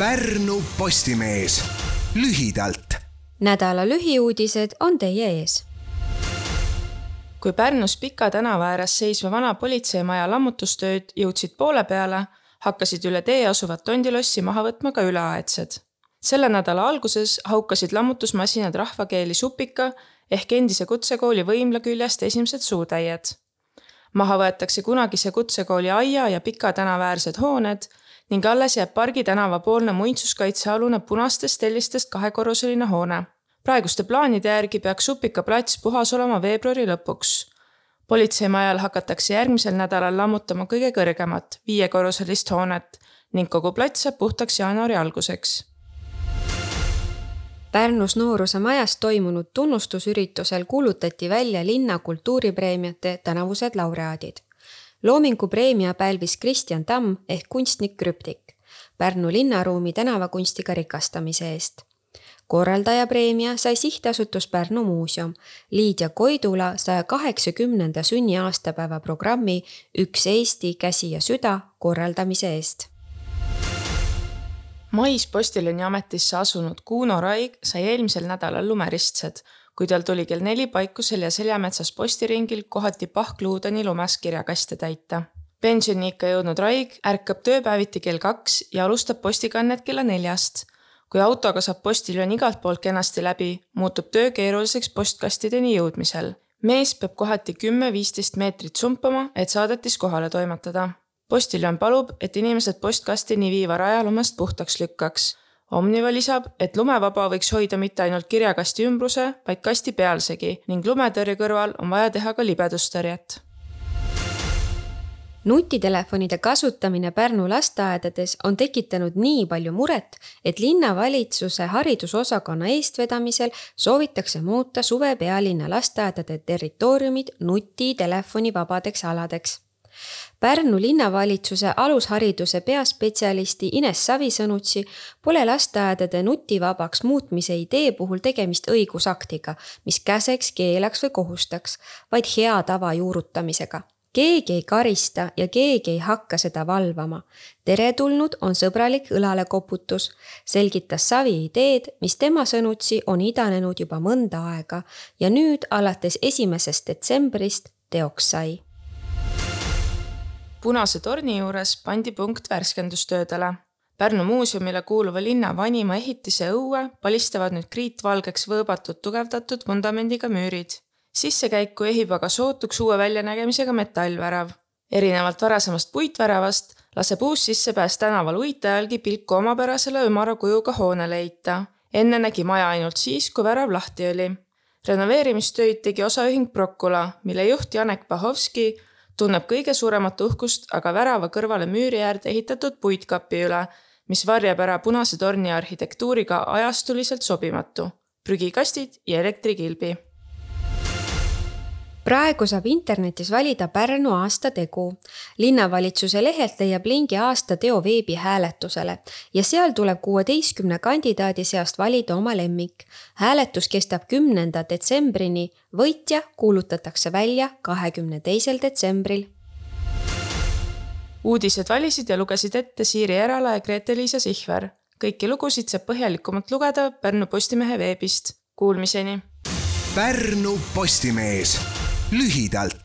Pärnu Postimees lühidalt. nädala lühiuudised on teie ees. kui Pärnus Pika tänava ääres seisva vana politseimaja lammutustööd jõudsid poole peale, hakkasid üle tee asuvat tondilossi maha võtma ka üleaedsed. selle nädala alguses haukasid lammutusmasinad rahvakeeli supika ehk endise kutsekooli võimla küljest esimesed suutäied. maha võetakse kunagise kutsekooli aia ja Pika tänava äärsed hooned ning alles jääb Pargi tänava poolne muinsuskaitsealune punastest tellistest kahekorruseline hoone. praeguste plaanide järgi peaks Supika plats puhas olema veebruari lõpuks. politseimajal hakatakse järgmisel nädalal lammutama kõige kõrgemat, viiekorruselist hoonet ning kogu plats saab puhtaks jaanuari alguseks Pärnus Nooruse Majas toimunud tunnustusüritusel kuulutati välja linna kultuuripreemiate tänavused laureaadid loomingupreemia pälvis Kristjan Tamm ehk kunstnik Krüptik Pärnu linnaruumi tänavakunstiga rikastamise eest. korraldajapreemia sai sihtasutus Pärnu Muuseum Liidia Koidula saja kaheksakümnenda sünniaastapäeva programmi Üks Eesti, käsi ja süda korraldamise eest mais postiljoni ametisse asunud Kuno Raig sai eelmisel nädalal lumeristsed kui tal tuli kell neli Paikusel ja Seljametsas postiringil kohati pahkluudeni lumes kirjakaste täita. pensioniikka jõudnud Raig ärkab tööpäeviti kell kaks ja alustab postikannet kella neljast. kui autoga saab postiljon igalt poolt kenasti läbi, muutub töö keeruliseks postkastideni jõudmisel. mees peab kohati kümme-viisteist meetrit sumpama, et saadetis kohale toimetada. postiljon palub, et inimesed postkastini viiva raja lumest puhtaks lükkaks Omniva lisab, et lumevaba võiks hoida mitte ainult kirjakasti ümbruse, vaid kasti pealsegi ning lumetõrje kõrval on vaja teha ka libedustõrjet. nutitelefonide kasutamine Pärnu lasteaedades on tekitanud nii palju muret, et linnavalitsuse haridusosakonna eestvedamisel soovitakse muuta suve pealinna lasteaedade territooriumid nutitelefonivabadeks aladeks Pärnu linnavalitsuse alushariduse peaspetsialisti Ines Savi sõnutsi pole lasteaedade nutivabaks muutmise idee puhul tegemist õigusaktiga, mis käseks, keelaks või kohustaks, vaid hea tava juurutamisega. keegi ei karista ja keegi ei hakka seda valvama. teretulnud on sõbralik õlalekoputus, selgitas Savi ideed, mis tema sõnutsi on idanenud juba mõnda aega ja nüüd alates esimesest detsembrist teoks sai punase torni juures pandi punkt värskendustöödele. Pärnu muuseumile kuuluva linna vanima ehitise õue palistavad nüüd kriitvalgeks võõbatud tugevdatud vundamendiga müürid. sissekäiku ehib aga sootuks uue väljanägemisega metallvärav. erinevalt varasemast puitväravast laseb uus sissepääs tänaval uitajalgi pilku omapärasele ümara kujuga hoonele heita. enne nägi maja ainult siis, kui värav lahti oli renoveerimistöid tegi osaühing Prokula, mille juht Janek Pahovski tunneb kõige suuremat uhkust aga värava kõrvale müüri äärde ehitatud puitkapi üle, mis varjab ära punase torni arhitektuuriga ajastuliselt sobimatu, prügikastid ja elektrikilbi praegu saab internetis valida Pärnu aastategu. linnavalitsuse lehelt leiab lingi aastateo veebihääletusele ja seal tuleb kuueteistkümne kandidaadi seast valida oma lemmik. hääletus kestab kümnenda detsembrini, võitja kuulutatakse välja kahekümne teisel detsembril uudised valisid ja lugesid ette Siiri Erala ja Grete-Liisa Sihver. kõiki lugusid saab põhjalikumalt lugeda Pärnu Postimehe veebist. Kuulmiseni. Pärnu Postimees lühidalt